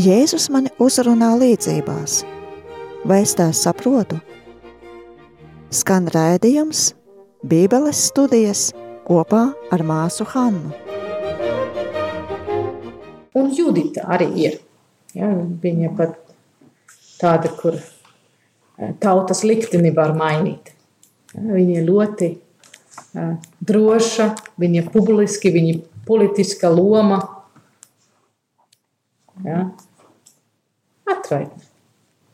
Jēzus mani uzrunā līdzībās. Vai es tās saprotu? Skan raidījums, Bībeles studijas kopā ar māsu Hannu. Un Judita arī ir. Ja, viņa pat tāda, kur eh, tautas likteni var mainīt. Ja, viņa ļoti uh, droša, viņa publiski, viņa politiska loma. Ja, atraitne.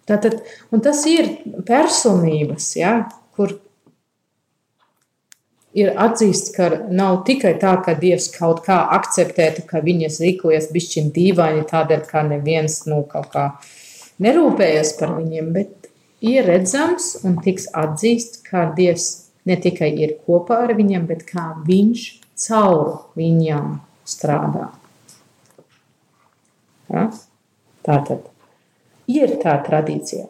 Tātad, tas ir personības, ja, kur ir atzīsts, ka nav tikai tā, ka Dievs kaut kā akceptētu, ka viņas rīkojas bišķiņ dīvaini tādēļ, ka neviens, nu, kaut kā nerūpējas par viņiem, bet ir redzams un tiks atzīsts, ka Dievs ne tikai ir kopā ar viņiem, bet kā viņš caur viņām strādā. Ja? Tātad ir tā tradīcija.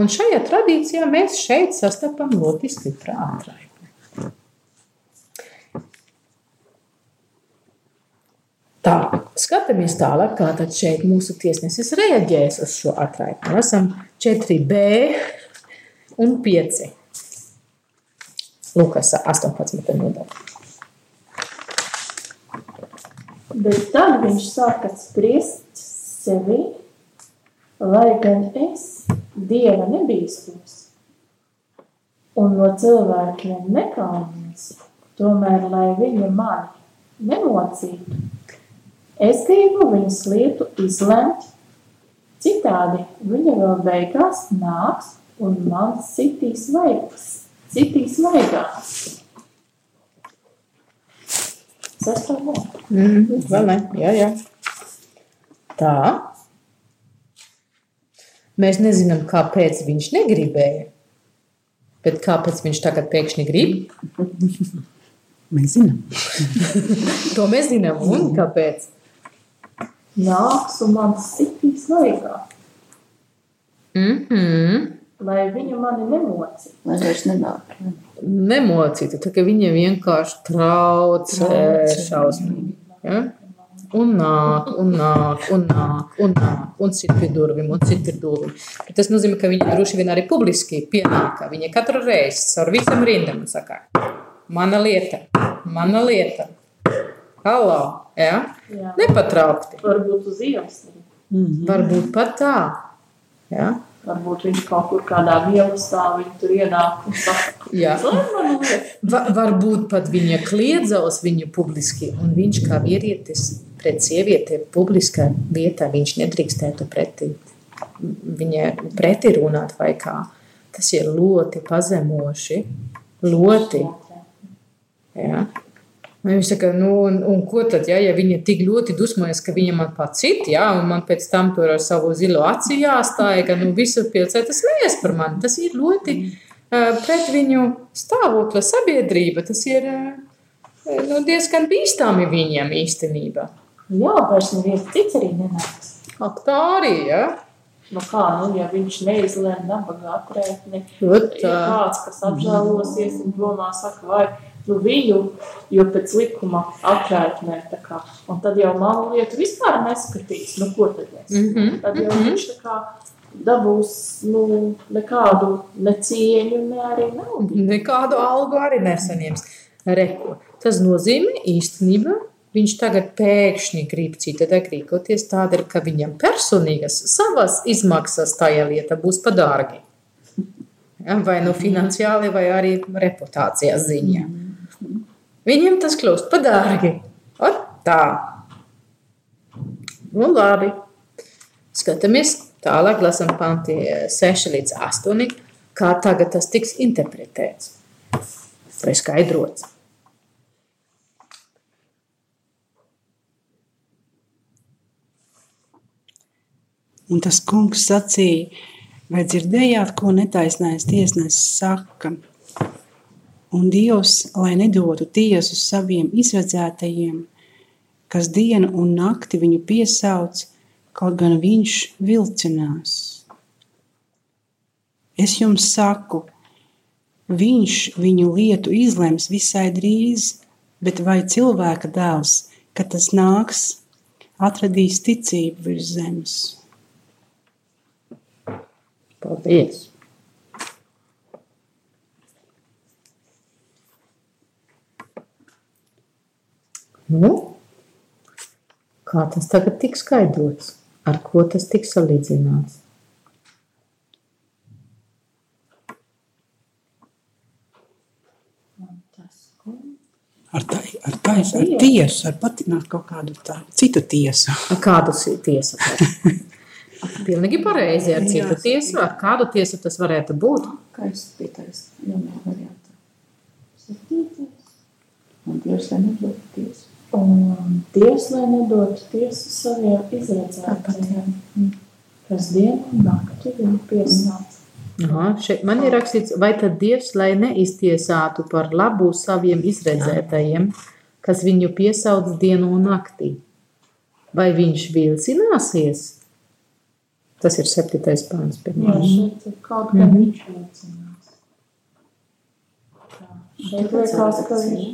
Un šajā tradīcijā mēs šeit sastapam ļoti stipru ātrāju. Tā, skatāmies tālāk, kā tad šeit mūsu tiesnesis reaģēs uz šo atraitni. Esam 4b un 5. Lukas 18. nodaļa. Bet tad viņš sāka spriest sevi, lai gan es Dieva nebīstos un no cilvēkiem nekaunos, tomēr, lai viņi mani nemocītu, Es gribu viņas lietu izlemt, citādi viņa vēl beigās nāks un man citīs vaigas, citīs vaigās. Sastāvā. Mm, vēl ne, jā, jā. Tā. Mēs nezinām, kāpēc viņš negribēja. Bet kāpēc viņš tagad pēkšņi grib? Mēs zinām. to mēs zinām. Un kāpēc? nāks un man sitīs vaigā. Mm -hmm. Lai viņa mani nemocītu. Lai vairs nenāk. Nemocītu, tā ka viņa vienkārši traucē šausmīgi. Ja? Un nāk, un nāk, un nāk, un nāk, un sit pie durvīm, un sit pie durvīm. Bet tas nozīmē, ka viņa droši vien arī publiski pienāk. Viņa katru reizi caur visam rindam saka, mana lieta, mana lieta, Halo, ja? Jā. Nepatraukti. Varbūt uz ielas. Mm -hmm. Varbūt pat tā. Ja? Varbūt viņš kaut kur kādā viņa tur ienāk un saka, Jā. Va, varbūt pat viņa kliedza uz viņu publiski, un viņš kā vīrietis pret sievieti publiskā vietā, viņš nedrīkstētu pretī, viņa pretī runāt vai kā. Tas ir ļoti pazemoši, ļoti. Ja? Viņš saka, nu, un, un ko tad, ja, ja viņa tik ļoti dusmojas, ka viņa man pacīt, ja, un man pēc tam tur ar savu zilo aci jāstāja, ka nu, visu pilsētu smējas par mani. Tas ir ļoti uh, pret viņu stāvokli sabiedrība. Tas ir uh, nu, diezgan bīstami viņam īstenībā. Jā, vairs neviens cits arī nenāks. Ak, tā arī, ja? Nu kā, nu, ja viņš neizlēma nabaga atrētni, ir kāds, kas apžēlosies un domā, saka, vai nu, viņu, jo pēc likuma atvērtnē. Un tad jau māmu lietu vispār neskatīs. Nu, ko tad mēs? Mm -hmm. Tad jau mm -hmm. viņš tā kā dabūs nu, nekādu necieņu, ne arī naudu. Nekādu algu arī nesaņems. Reko. Tas nozīmē īstenībā. Viņš tagad pēkšņi grib citādi rīkoties tādēļ, ka viņam personīgas savas izmaksas tajā lietā būs par dārgi. Ja, vai nu finansiāli, vai arī reputācijas ziņā. Mm. Viņiem tas kļūst par dārgi. Ot tā. Nu, labi. Skatāmies tālāk, lasām panti 6 līdz 8. Kā tagad tas tiks interpretēts vai skaidrots. Un tas kungs sacīja, vai dzirdējāt, ko netaisnais tiesnesis saka? Un Dievs, lai nedotu tiesu saviem izredzētajiem, kas dienu un nakti viņu piesauc, kaut gan viņš vilcinās. Es jums saku, viņš viņu lietu izlems visai drīz, bet vai cilvēka dēls, kad tas nāks, atradīs ticību virs zemes. Paldies! Nu, kā tas tagad tiks skaidrots? Ar ko tas tiks salīdzināts? Ar, tā, ar, tais, ar tiesu, ar patināt kaut kādu tā, citu tiesu. Ar kādu tiesu? Pilnīgi pareizi ar citu tiesu. Ar kādu tiesu tas varētu būt? Kā es pietais, jaunā variantā. Septītais. Un Dievs, lai nedod tiesu. Un Dievs, lai nedod tiesu saviem izredzētājiem. Kas dienu un nakti viņu piesāc. Aha, šeit man ir rakstīts, vai tad Dievs, lai neiztiesātu par labu saviem izredzētajiem, kas viņu piesauc dienu un naktī? Vai viņš vilcināsies? Tas ir septītais pāns. Jā, šeit ir kaut kā mm -hmm. viņš vilcinās. Šeit liekas, ka viņš,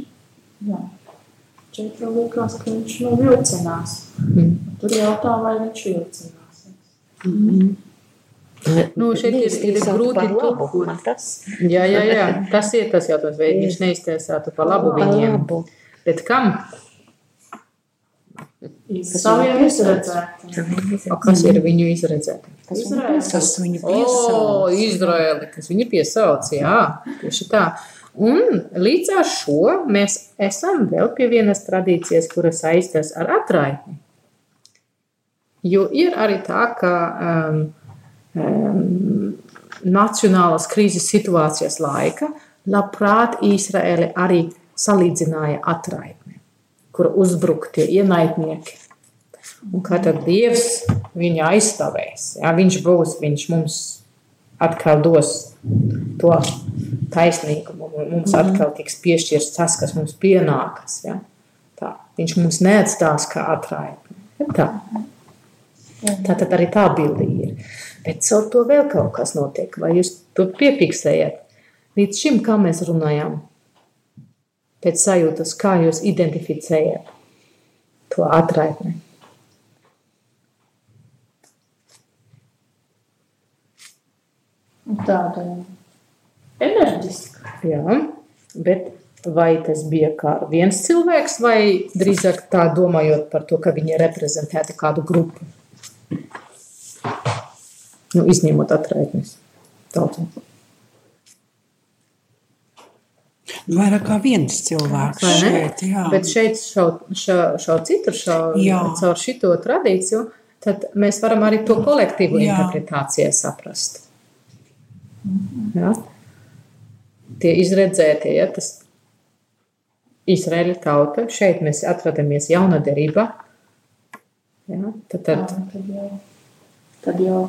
jā, šeit jau liekas, ka viņš nu vilcinās. Mm. Tur jautā, vai viņš vilcinās. Mm -hmm. Nu, šeit ir, ir grūti tulkot. Jā, jā, jā, tas ir tas jautājums, vai viņš neiztiesātu par labu viņiem. Bet kam? Saviem izredzētiem. Kas ir viņu izredzēti? Tas viņu piesauc. O, Izraeli, kas viņu piesauc, jā, tieši tā. Un līdz ar šo mēs esam vēl pie vienas tradīcijas, kura saistās ar atraitni. Jo ir arī tā, ka um, um, nacionālas krīzes situācijas laika, labprāt Izraēli arī salīdzināja atraitni, kur uzbruktie ienaidnieki. Un kā tad Dievs viņu aizstāvēs? Jā, viņš būs, viņš mums atkal dos to taisnīgumu, mums mhm. atkal tiks piešķirts tas, kas mums pienākas. Ja? Tā. Viņš mums neatstās kā atraitni. Tā. tā tad arī tā bilde ir. Bet caur to vēl kaut kas notiek, vai jūs to piefiksējat? Līdz šim, kā mēs runājām, pēc sajūtas, kā jūs identificējat to atraitni? Tāda enerģiska. Jā, bet vai tas bija kā viens cilvēks, vai drīzāk tā domājot par to, ka viņi reprezentēta kādu grupu? nu, izņemot atraitnes tautu. Vairāk kā viens cilvēks šeit, jā. Bet šeit šau, šau, šau citur, šau, jā. caur šito tradīciju, tad mēs varam arī to kolektīvu jā. interpretāciju saprast. Jā. Tie izredzētie, ja, tas Izraēļa tauta, šeit mēs atrodamies jauna derība. Ja, tad, tad, jā, tad jau, tad jau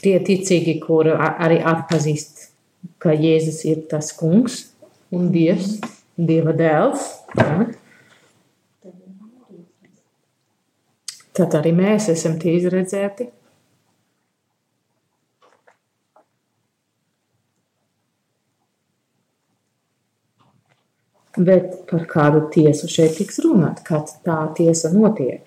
Tie ticīgi, kuri arī atpazīst, ka Jēzus ir tas kungs un Dievs, Dieva dēls. Ja? Tad arī mēs esam tie izredzēti. Bet par kādu tiesu šeit tiks runāt, kad tā tiesa notiek.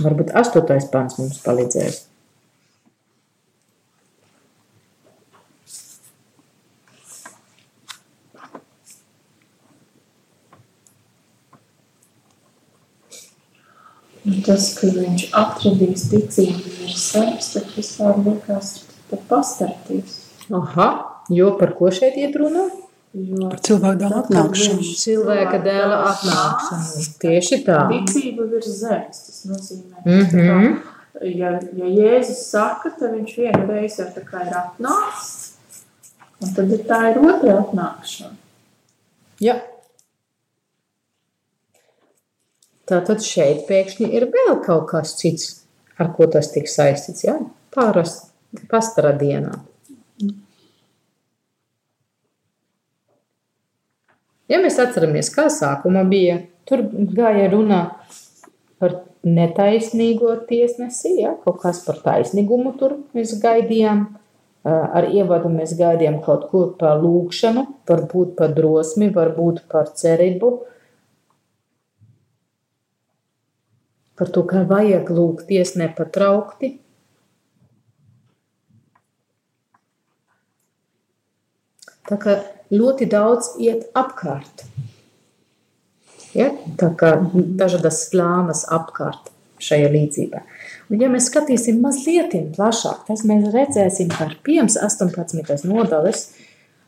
Varbūt astotais pāns mums palīdzēs. Tas, ka viņš atradīs ticību ir sevis, tad vispār liekas pastartīs. Aha, jo par ko šeit iet? Jo par cilvēku dēla atnākšanu. Cilvēka dēla atnākšanu. Tieši tā. Ticība virs zemes. Tas nozīmē, mm -hmm. ka, ja, ja Jēzus saka, tad viņš vienu reizi jau tā kā ir atnācis, un tad ir tā ir otra atnākšana. Jā. Tātad šeit pēkšņi ir vēl kaut kas cits, ar ko tas tiks saistīts. Ja? Pāras pastara dienā. Ja mēs atceramies, kā sākumā bija, tur gāja runa par netaisnīgo tiesnesi, ja, kaut kas par taisnīgumu tur mēs gaidījām. Ar ievadu mēs gaidījām kaut ko par lūgšanu, varbūt par drosmi, varbūt par cerību. Par to, ka vajag lūgties nepatraukti. Tā kā ļoti daudz iet apkārt. Ja? Tā kā dažādas slāmas apkārt šajā līdzībā. Un, ja mēs skatīsim mazliet plašāk, tad mēs redzēsim, ka ar 18. nodaļas,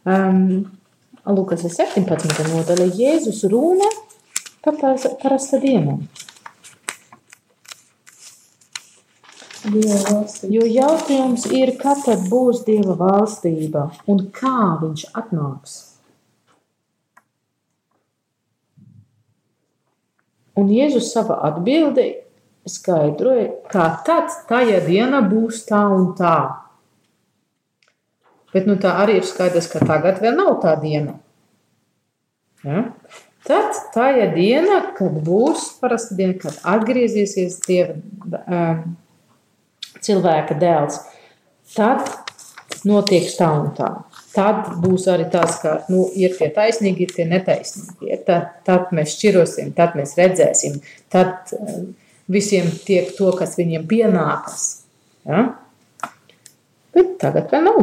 um, Lukas 17. nodaļa, Jēzus runa par parasta dienu. Jo jautājums ir, kad tad būs Dieva valstība un kā viņš atnāks. Un Jēzus savā atbildē skaidroja, ka tad tajā diena būs tā un tā. Bet nu, tā arī ir skaidrs, ka tagad vēl nav tā diena. Ja? Tad tā ir diena, kad būs parasta diena, kad atgriezīsies Dieva um, cilvēka dēls. Tad notiek tā un tā. Tad būs arī tāds, ka nu, ir tie taisnīgi, ir tie netaisnīgi. Tad, tad mēs šķirosim, tad mēs redzēsim, tad um, visiem tiek to, kas viņiem pienākas. Ja? Bet tagad vēl nav.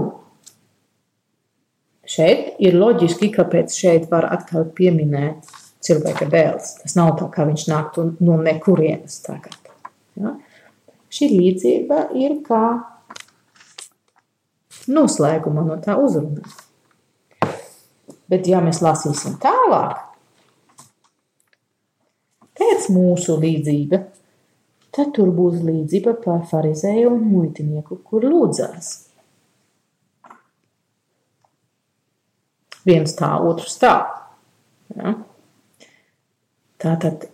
Šeit ir loģiski, kāpēc šeit var atkal pieminēt cilvēka dēls. Tas nav tā, kā viņš nāktu no nekurienes tagad. Ja? Šī līdzība ir kā noslēguma no tā uzrunā. Bet, ja mēs lasīsim tālāk, pēc mūsu līdzība, Tad tur būs līdzība par farizēju un muitinieku, kur lūdzās. Viens tā, otrs tā. Ja? Tātad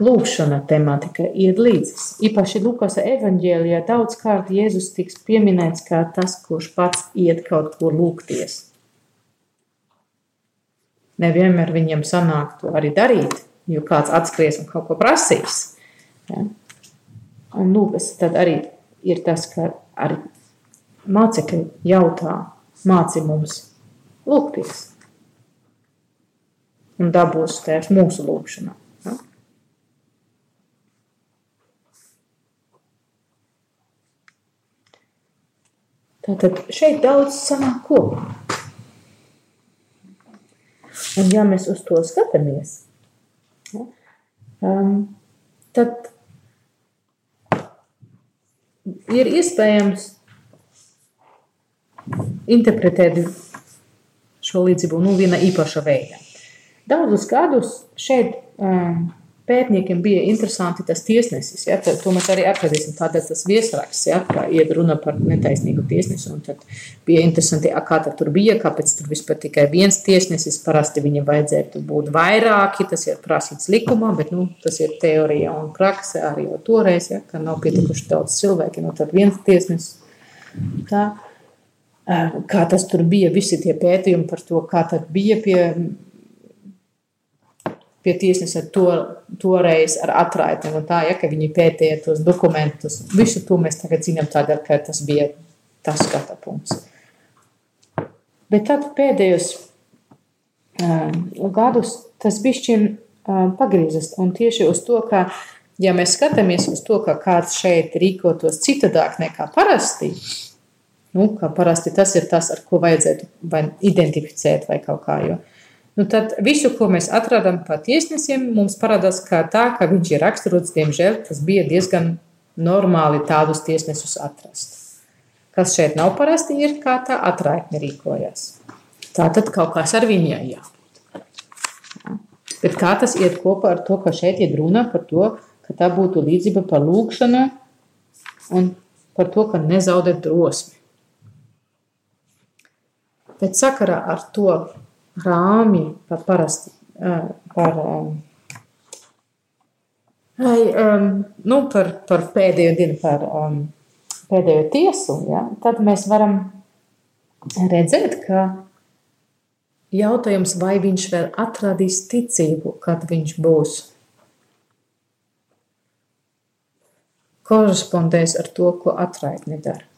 lūkšana tematika ir līdzes. Īpaši Lukas evaņģēlijā daudzkārt Jēzus tiks pieminēts kā tas, kurš pats iet kaut ko lūgties. Nevienmēr viņam sanāk to arī darīt, jo kāds atskries un kaut ko prasīs. Ja? Un lūgas tad arī ir tas, ka arī mācekļi jautā, māci mums lūgties. Un dabūs tēvs mūsu lūgšanā. Tātad šeit daudz sanāk kopā. Un ja mēs uz to skatāmies, ja, um, tad ir iespējams interpretēt šo līdzību nu, vienā īpaša veidā. Daudzus gadus šeit um, pētniekiem bija interesanti tas tiesnesis. Ja, to mēs arī atradīsim. Tātad tas viesraksts, ja, kā iet runa par netaisnīgu tiesnesi. Un tad bija interesanti, kā tad tur bija, kāpēc tur vispār tikai viens tiesnesis. Parasti viņam vajadzētu būt vairāki, tas ir prasīts likumā, bet nu, tas ir teorija un prakse arī jau toreiz, ja, ka nav pietikuši daudz cilvēki. Nu, tad viens tiesnesis. Tā, kā tas tur bija, visi tie pētījumi par to, kā tad bija pie pie tiesneša to, toreiz ar atraitnēm un tā, ja, ka viņi pētīja tos dokumentus. Visu to mēs tagad zinām tādēļ, ka tas bija tas skata punkts. Bet tad pēdējos uh, gadus tas bišķiņ uh, pagriezas un tieši uz to, ka, ja mēs skatāmies uz to, ka kāds šeit rīkotos citādāk nekā parasti, nu, kā parasti tas ir tas, ar ko vajadzētu vai identificēt vai kaut kā, jo Nu, tad visu, ko mēs atradām par tiesnesiem, mums parādās kā tā, ka viņš ir raksturots. Diemžēl tas bija diezgan normāli tādus tiesnesus atrast. Kas šeit nav parasti, ir kā tā atraitne rīkojas. Tā tad kaut kas ar viņu jābūt. Bet kā tas iet kopā ar to, ka šeit ir runa par to, ka tā būtu līdzība par lūgšanu un par to, ka nezaudēt drosmi. Bet sakarā ar to rāmji par parasti, par, um, nu, par, par pēdējo dienu, par um, pēdējo tiesu, ja, tad mēs varam redzēt, ka jautājums, vai viņš vēl atradīs ticību, kad viņš būs. Korespondēs ar to, ko atraitni dara.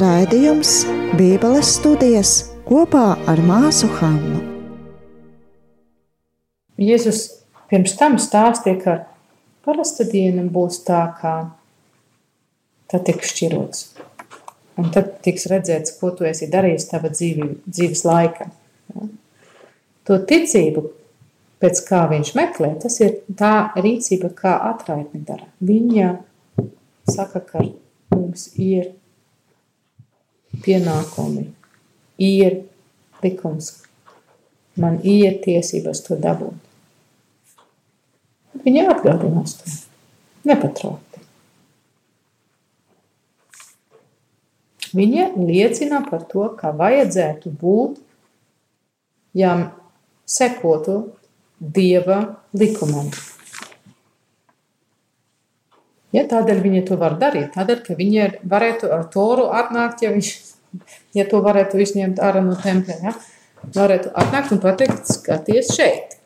Raidījums Bībeles studijas kopā ar māsu Hannu. Jēzus pirms tam stāstīja, ka parasta diena būs tā, kā tā tiks šķirots. Un tad tiks redzēts, ko tu esi darījis tava dzīvi, dzīves laika. Ja? To ticību, pēc kā viņš meklē, tas ir tā rīcība, kā atraitni dara. Viņa saka, ka mums ir pienākumi, ir likums, man ir tiesības to dabūt. Viņa atgādinās to nepatraukti. Viņa liecina par to, ka vajadzētu būt, ja sekotu Dieva likumam. Ja, tādēļ viņi to var darīt. Tādēļ, ka viņi varētu ar toru atnākt, ja, viņš, ja to varētu izņemt ārā no tempļa. Ja, varētu atnākt un pateikt, skaties šeit.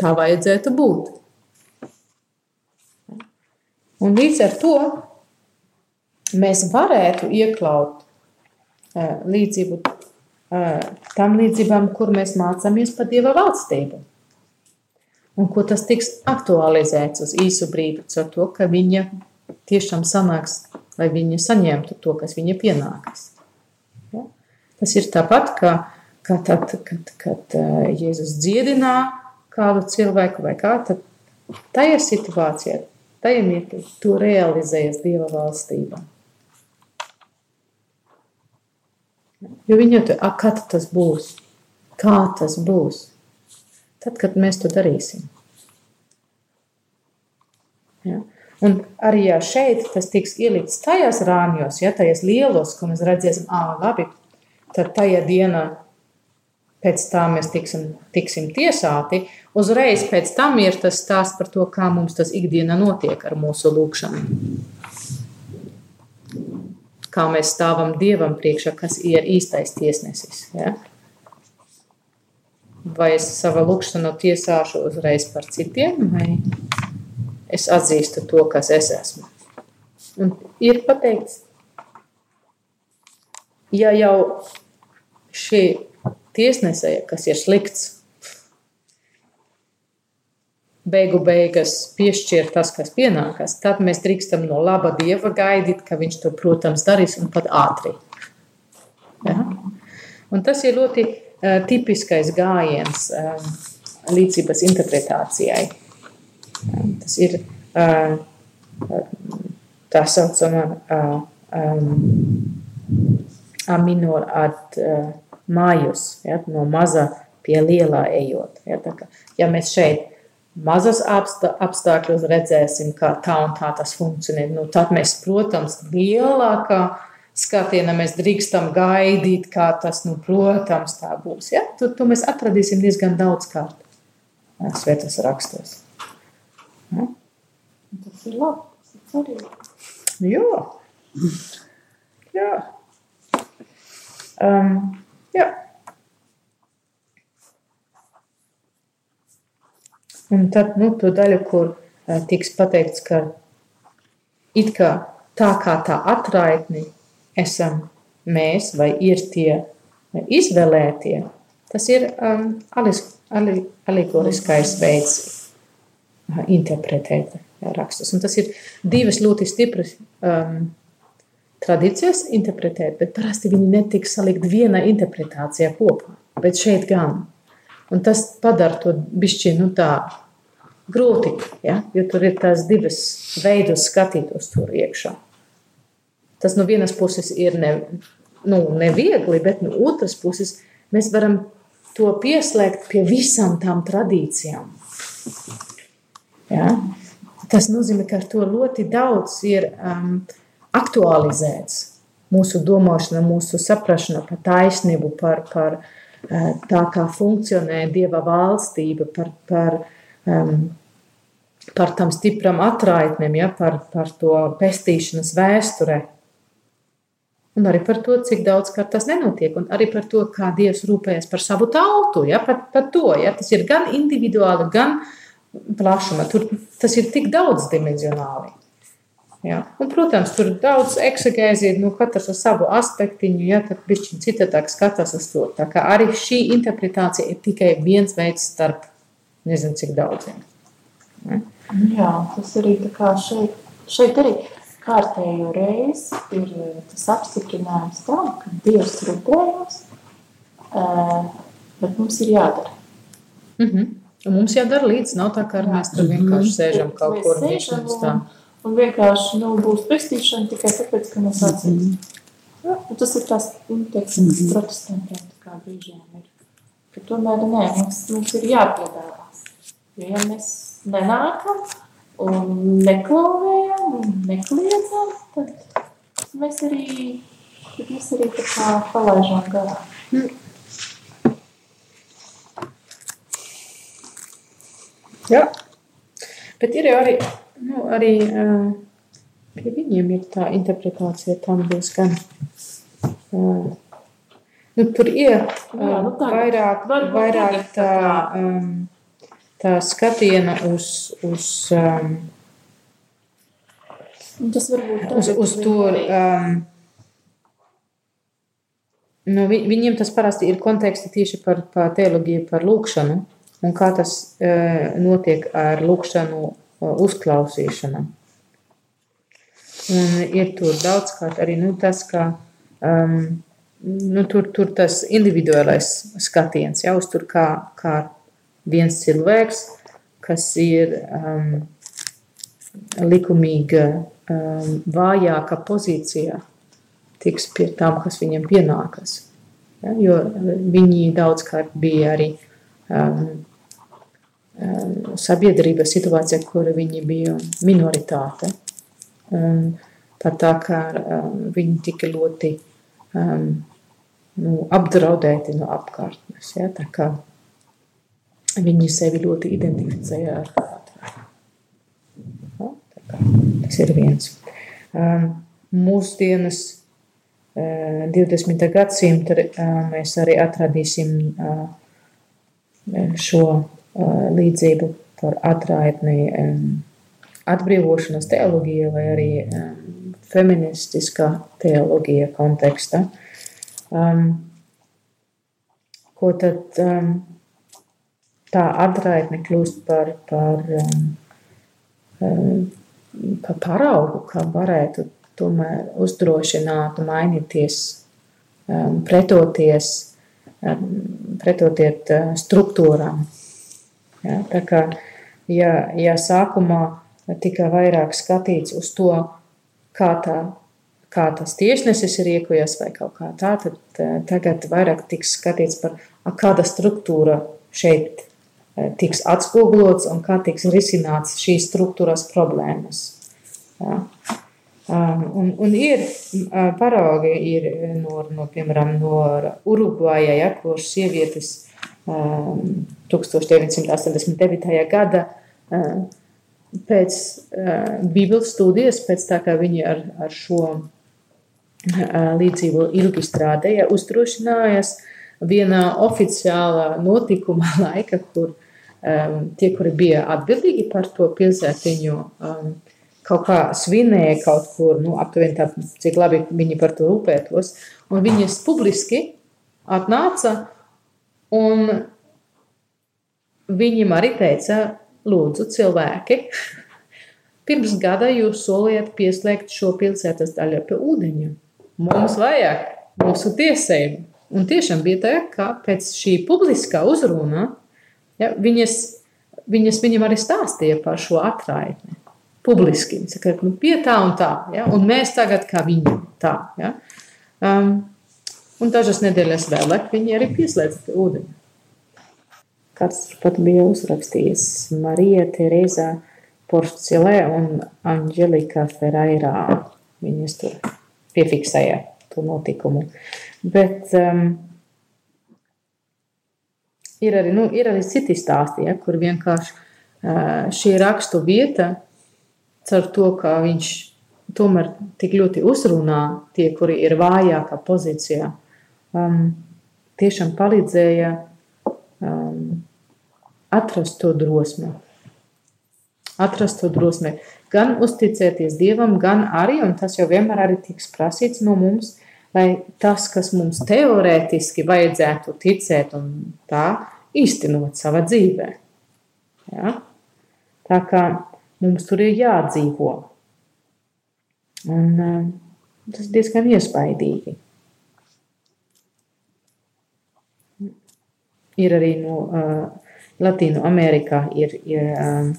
Tā vajadzētu būt. Un līdz ar to mēs varētu iekļaut līdzību tam līdzībām, kur mēs mācāmies par Dieva valstību. Un ko tas tiks aktualizēts uz īsu brīdi, ar to, ka viņa tiešām sanāks, lai viņa saņemtu to, kas viņa pienākas. Ja? Tas ir tāpat, kā, kā tad, kad, kad Jēzus dziedinā kādu cilvēku vai kā, tad tajā situācijā, tajā mirklī, tu realizējas Dieva valstībā. Jo viņa to, a, kad tas būs? Kā tas būs? Tad, kad mēs to darīsim. Ja? Un arī ja šeit tas tiks ielikts tajās rāmjos, ja tajās lielos, ko mēs redzēsim, ah, labi, tad tajā dienā pēc tam mēs tiksim, tiksim tiesāti. Uzreiz pēc tam ir tas stāsts par to, kā mums tas ikdienā notiek ar mūsu lūgšanu kā mēs stāvam Dievam priekšā, kas ir īstais tiesnesis. Ja? Vai es savu lūgšanu tiesāšu uzreiz par citiem, vai es atzīstu to, kas es esmu. Un ir pateikts, ja jau šī tiesnesēja, kas ir slikts, beigu beigās piešķir tas, kas pienākas, tad mēs drīkstam no laba dieva gaidīt, ka viņš to, protams, darīs un pat ātri. Ja? Un tas ir ļoti tipiskais gājiens uh, līdzības interpretācijai. Uh, tas ir tā saucamā aminor uh, mājus, ja, no maza pie lielā ejot. Ja, kā, ja mēs šeit mazas apstākļos redzēsim, kā tā un tā tas funkcionē. Nu, tad mēs, protams, lielākā skatienā mēs drīkstam gaidīt, kā tas, nu, protams, tā būs. Ja? To, to mēs atradīsim diezgan daudz kārt svētas rakstos. Ja? Tas ir labi, tas ir svarīgi. Jā. Jā. Um, jā. Un tad nu, to daļu, kur uh, tiks pateikts, ka it kā tā kā tā atraitni esam mēs vai ir tie izvēlētie, tas ir um, alegoriskais veids uh, interpretēt rakstus. Un tas ir divas ļoti stipras um, tradīcijas interpretēt, bet parasti viņi netiks salikt vienā interpretācijā kopā, bet šeit gan. Un tas padara to bišķi, nu tā, grūti, ja? jo tur ir tās divas veidus skatītos tur iekšā. Tas no vienas puses ir ne, nu, neviegli, bet no otras puses mēs varam to pieslēgt pie visām tām tradīcijām. Ja? Tas nozīmē, ka ar to ļoti daudz ir um, aktualizēts mūsu domāšana, mūsu saprašana par taisnību, par, par uh, tā kā funkcionē Dieva valstība, par, par, um, par tam stipram atraitnēm, ja, par, par to pestīšanas vēsturē. Un arī par to, cik daudz tas nenotiek, un arī par to, kā Dievs rūpējas par savu tautu. Ja, par, par to, ja, tas ir gan individuāli, gan plašuma. Tur, tas ir tik daudz dimensionāli. Jā. Un, protams, tur ir daudz eksegēzija, nu, katrs ar savu aspektiņu, ja tad bišķiņ citādāk skatās uz to. Tā kā arī šī interpretācija ir tikai viens veids starp nezinu cik daudziem. Ja? Jā, tas arī tā kā šeit, šeit arī kārtējo reizi ir eh, tas apstiprinājums tam, ka Dievs rūpējās, eh, bet mums ir jādara. Mm -hmm. Un mums jādara līdz, nav tā, ka mēs tur vienkārši sēžam kaut kur un mums tā. Un vienkārši nu, būs pestīšana tikai tāpēc, ka mēs atzīstam. Mm -hmm. Tas ir tas, nu, teiksim, mm -hmm. protestantiem kā brīžiem ir. Ka tomēr nē, mums, mums ir jāpiedāvās. Jo ja mēs nenākam un neklauvējam un nekliedzam, tad mēs arī, tad mēs arī tā kā palaižam garā. Mm. Jā, bet ir arī Nu, arī uh, pie viņiem ir tā interpretācija, tam būs gan. Uh, nu, tur ir uh, Jā, nu tā, vairāk, vairāk tā, um, tā skatiena uz, uz, um, uz, uz to. Um, nu, vi, viņiem tas parasti ir konteksti tieši par, par teoloģiju, par lūkšanu un kā tas uh, notiek ar lūkšanu uzklausīšana. Un ir tur daudzkārt arī nu, tas, ka um, nu, tur, tur tas individuālais skatiens jau uz tur kā, kā viens cilvēks, kas ir um, likumīga, um, vājāka pozīcijā, tiks pie tām, kas viņam pienākas. Ja, jo viņi daudzkārt bija arī um, Um, sabiedrības situācija, kur viņi bija minoritāte. Un pat tā kā um, viņi tika ļoti um, nu, apdraudēti no apkārtnes. Ja? Tā kā viņi sevi ļoti identificēja ar kādu. Ja? Tas ir viens. Um, mūsdienas uh, 20. gadsimta uh, mēs arī atradīsim uh, šo līdzību par atraitni atbrīvošanas teoloģija vai arī feministiskā teoloģija konteksta. Um, ko tad um, tā atraitne kļūst par, par, um, par paraugu, kā varētu tomēr uzdrošināt, mainīties, um, pretoties, um, pretotiet uh, struktūrām, Ja, tā kā, ja, ja sākumā tika vairāk skatīts uz to, kā, tā, kā tas tiešnesis ir iekojies vai kaut kā tā, tad eh, tagad vairāk tiks skatīts par, kāda struktūra šeit tiks atspogulots un kā tiks risināts šīs struktūras problēmas. Ja. Um, un, un ir uh, paraugi ir no, no, piemēram, no Urugvājā, ja, kur sievietes 1989. Um, gada pēc uh, Bībeles studijas, pēc tā kā viņi ar, ar šo uh, līdzību ilgi strādāja, uzdrošinājās vienā oficiālā notikuma laika, kur um, tie, kuri bija atbildīgi par to pilsētiņu, um, kaut kā svinēja kaut kur, nu, aptuveni tā, cik labi viņi par to rūpētos, un viņas publiski atnāca Un viņam arī teica, lūdzu, cilvēki, pirms gada jūs soliet pieslēgt šo pilsētas daļu pie ūdeņa. Mums vajag mūsu tiesību. Un tiešām bija tā, ka pēc šī publiskā uzruna ja, viņas, viņas viņam arī stāstīja par šo atraitni. Publiski. Viņa saka, nu, pie tā un tā. Ja, un mēs tagad kā viņi tā. Ja. Um, Un dažas nedēļas vēlāk viņi arī pieslēdz pie ūdeņa. Kāds pat bija uzrakstījis Marija Tereza Porcelē un Anģelika Ferrairā. Viņas tur piefiksēja to notikumu. Bet um, ir, arī, nu, ir arī citi stāsti, ja, kur vienkārši uh, šī rakstu vieta, caur to, ka viņš tomēr tik ļoti uzrunā tie, kuri ir vājākā pozīcijā, um, tiešām palīdzēja um, atrast to drosmi. atrast to drosmi. Gan uzticēties Dievam, gan arī, un tas jau vienmēr arī tiks prasīts no mums, lai tas, kas mums teorētiski vajadzētu ticēt un tā, īstenot savā dzīvē. Ja? Tā kā mums tur ir jādzīvo. Un, uh, tas ir diezgan iespaidīgi. Ir arī no uh, Latīnu Amerikā ir, ir um,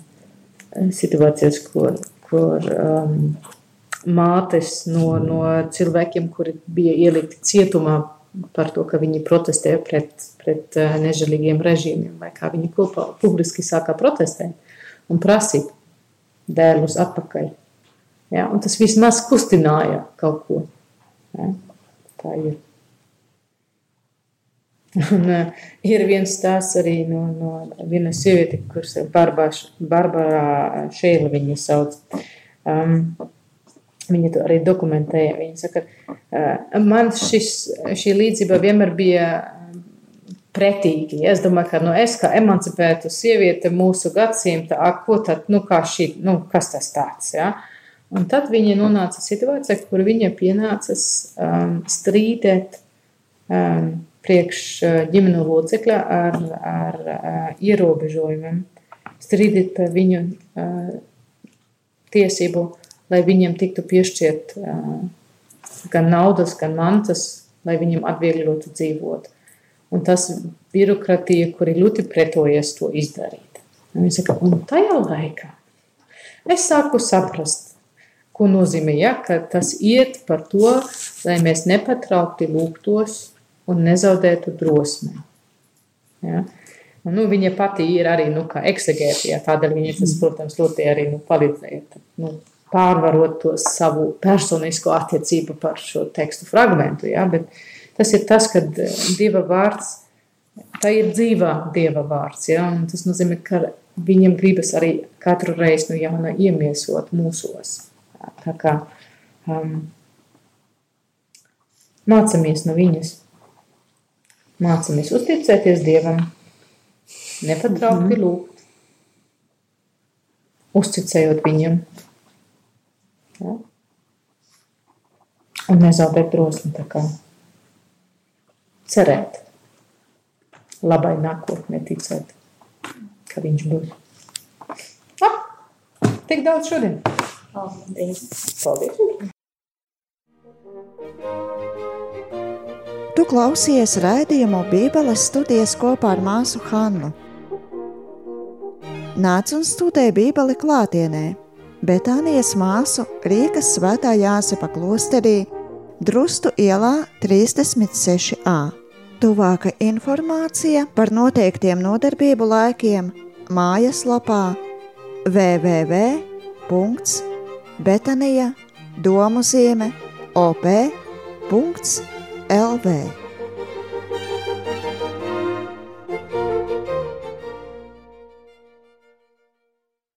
situācijas, kur, kur um, mātes no, no cilvēkiem, kuri bija ielikti cietumā par to, ka viņi protestē pret, pret uh, nežēlīgiem režīmiem, vai kā viņi kopā publiski sākā protestēt un prasīt dēlus atpakaļ. Ja? Un tas vismaz kustināja kaut ko. Ja? Tā ir. Un, uh, ir viens stāsts arī no, no vienas sieviete, kuras Barbara Šeila viņa sauc. Um, viņa to arī dokumentēja. Viņa saka, uh, man šis, šī līdzība vienmēr bija pretīgi. Es domāju, ka nu, es kā emancipēta sieviete mūsu gadsimta, ak, ko tad, nu, šī, nu, kas tas tāds, ja? Un tad viņa nonāca situācijā, kur viņa pienācas um, strīdēt um, priekš uh, ģimenu locekļa ar, ar uh, ierobežojumiem, strīdīt par viņu uh, tiesību, lai viņiem tiktu piešķirt gan naudas, gan mantas, lai viņiem atvieglotu dzīvot. Un tas birokratija, kuri ļoti pretojas to izdarīt. Un viņa saka, un tajā laikā es sāku saprast, Ko nozīmē, ja, ka tas iet par to, lai mēs nepatraukti lūgtos un nezaudētu drosmi. Ja. Un, nu, viņa pati ir arī nu, eksegēta, ja, tādēļ viņa tas, protams, ļoti arī nu, palīdzēja nu, pārvarot to savu personisko attiecību par šo tekstu fragmentu. Ja, bet tas ir tas, ka Dieva vārds, tā ir dzīvā Dieva vārds. Ja, tas nozīmē, ka viņam gribas arī katru reizi no jauna iemiesot mūsos. Tā kā um, mācāmies no viņas. Mācāmies uzticēties Dievam, nepatraukti mm -hmm. lūgt, uzticējot viņam. Ja? Un nezaudēt drosmi tā kā cerēt labai nākotnē ticēt, ka viņš būs. Ah, tik daudz šodien! Paldies! Paldies. Tu klausies raidījumu Bībeles studijas kopā ar māsu Hannu. Nāc un studē Bībeli klātienē, Betānijas māsu Rīgas svētā Jāsepa klosterī, Drustu ielā 36a. Tuvāka informācija par noteiktiem nodarbību laikiem mājaslapā www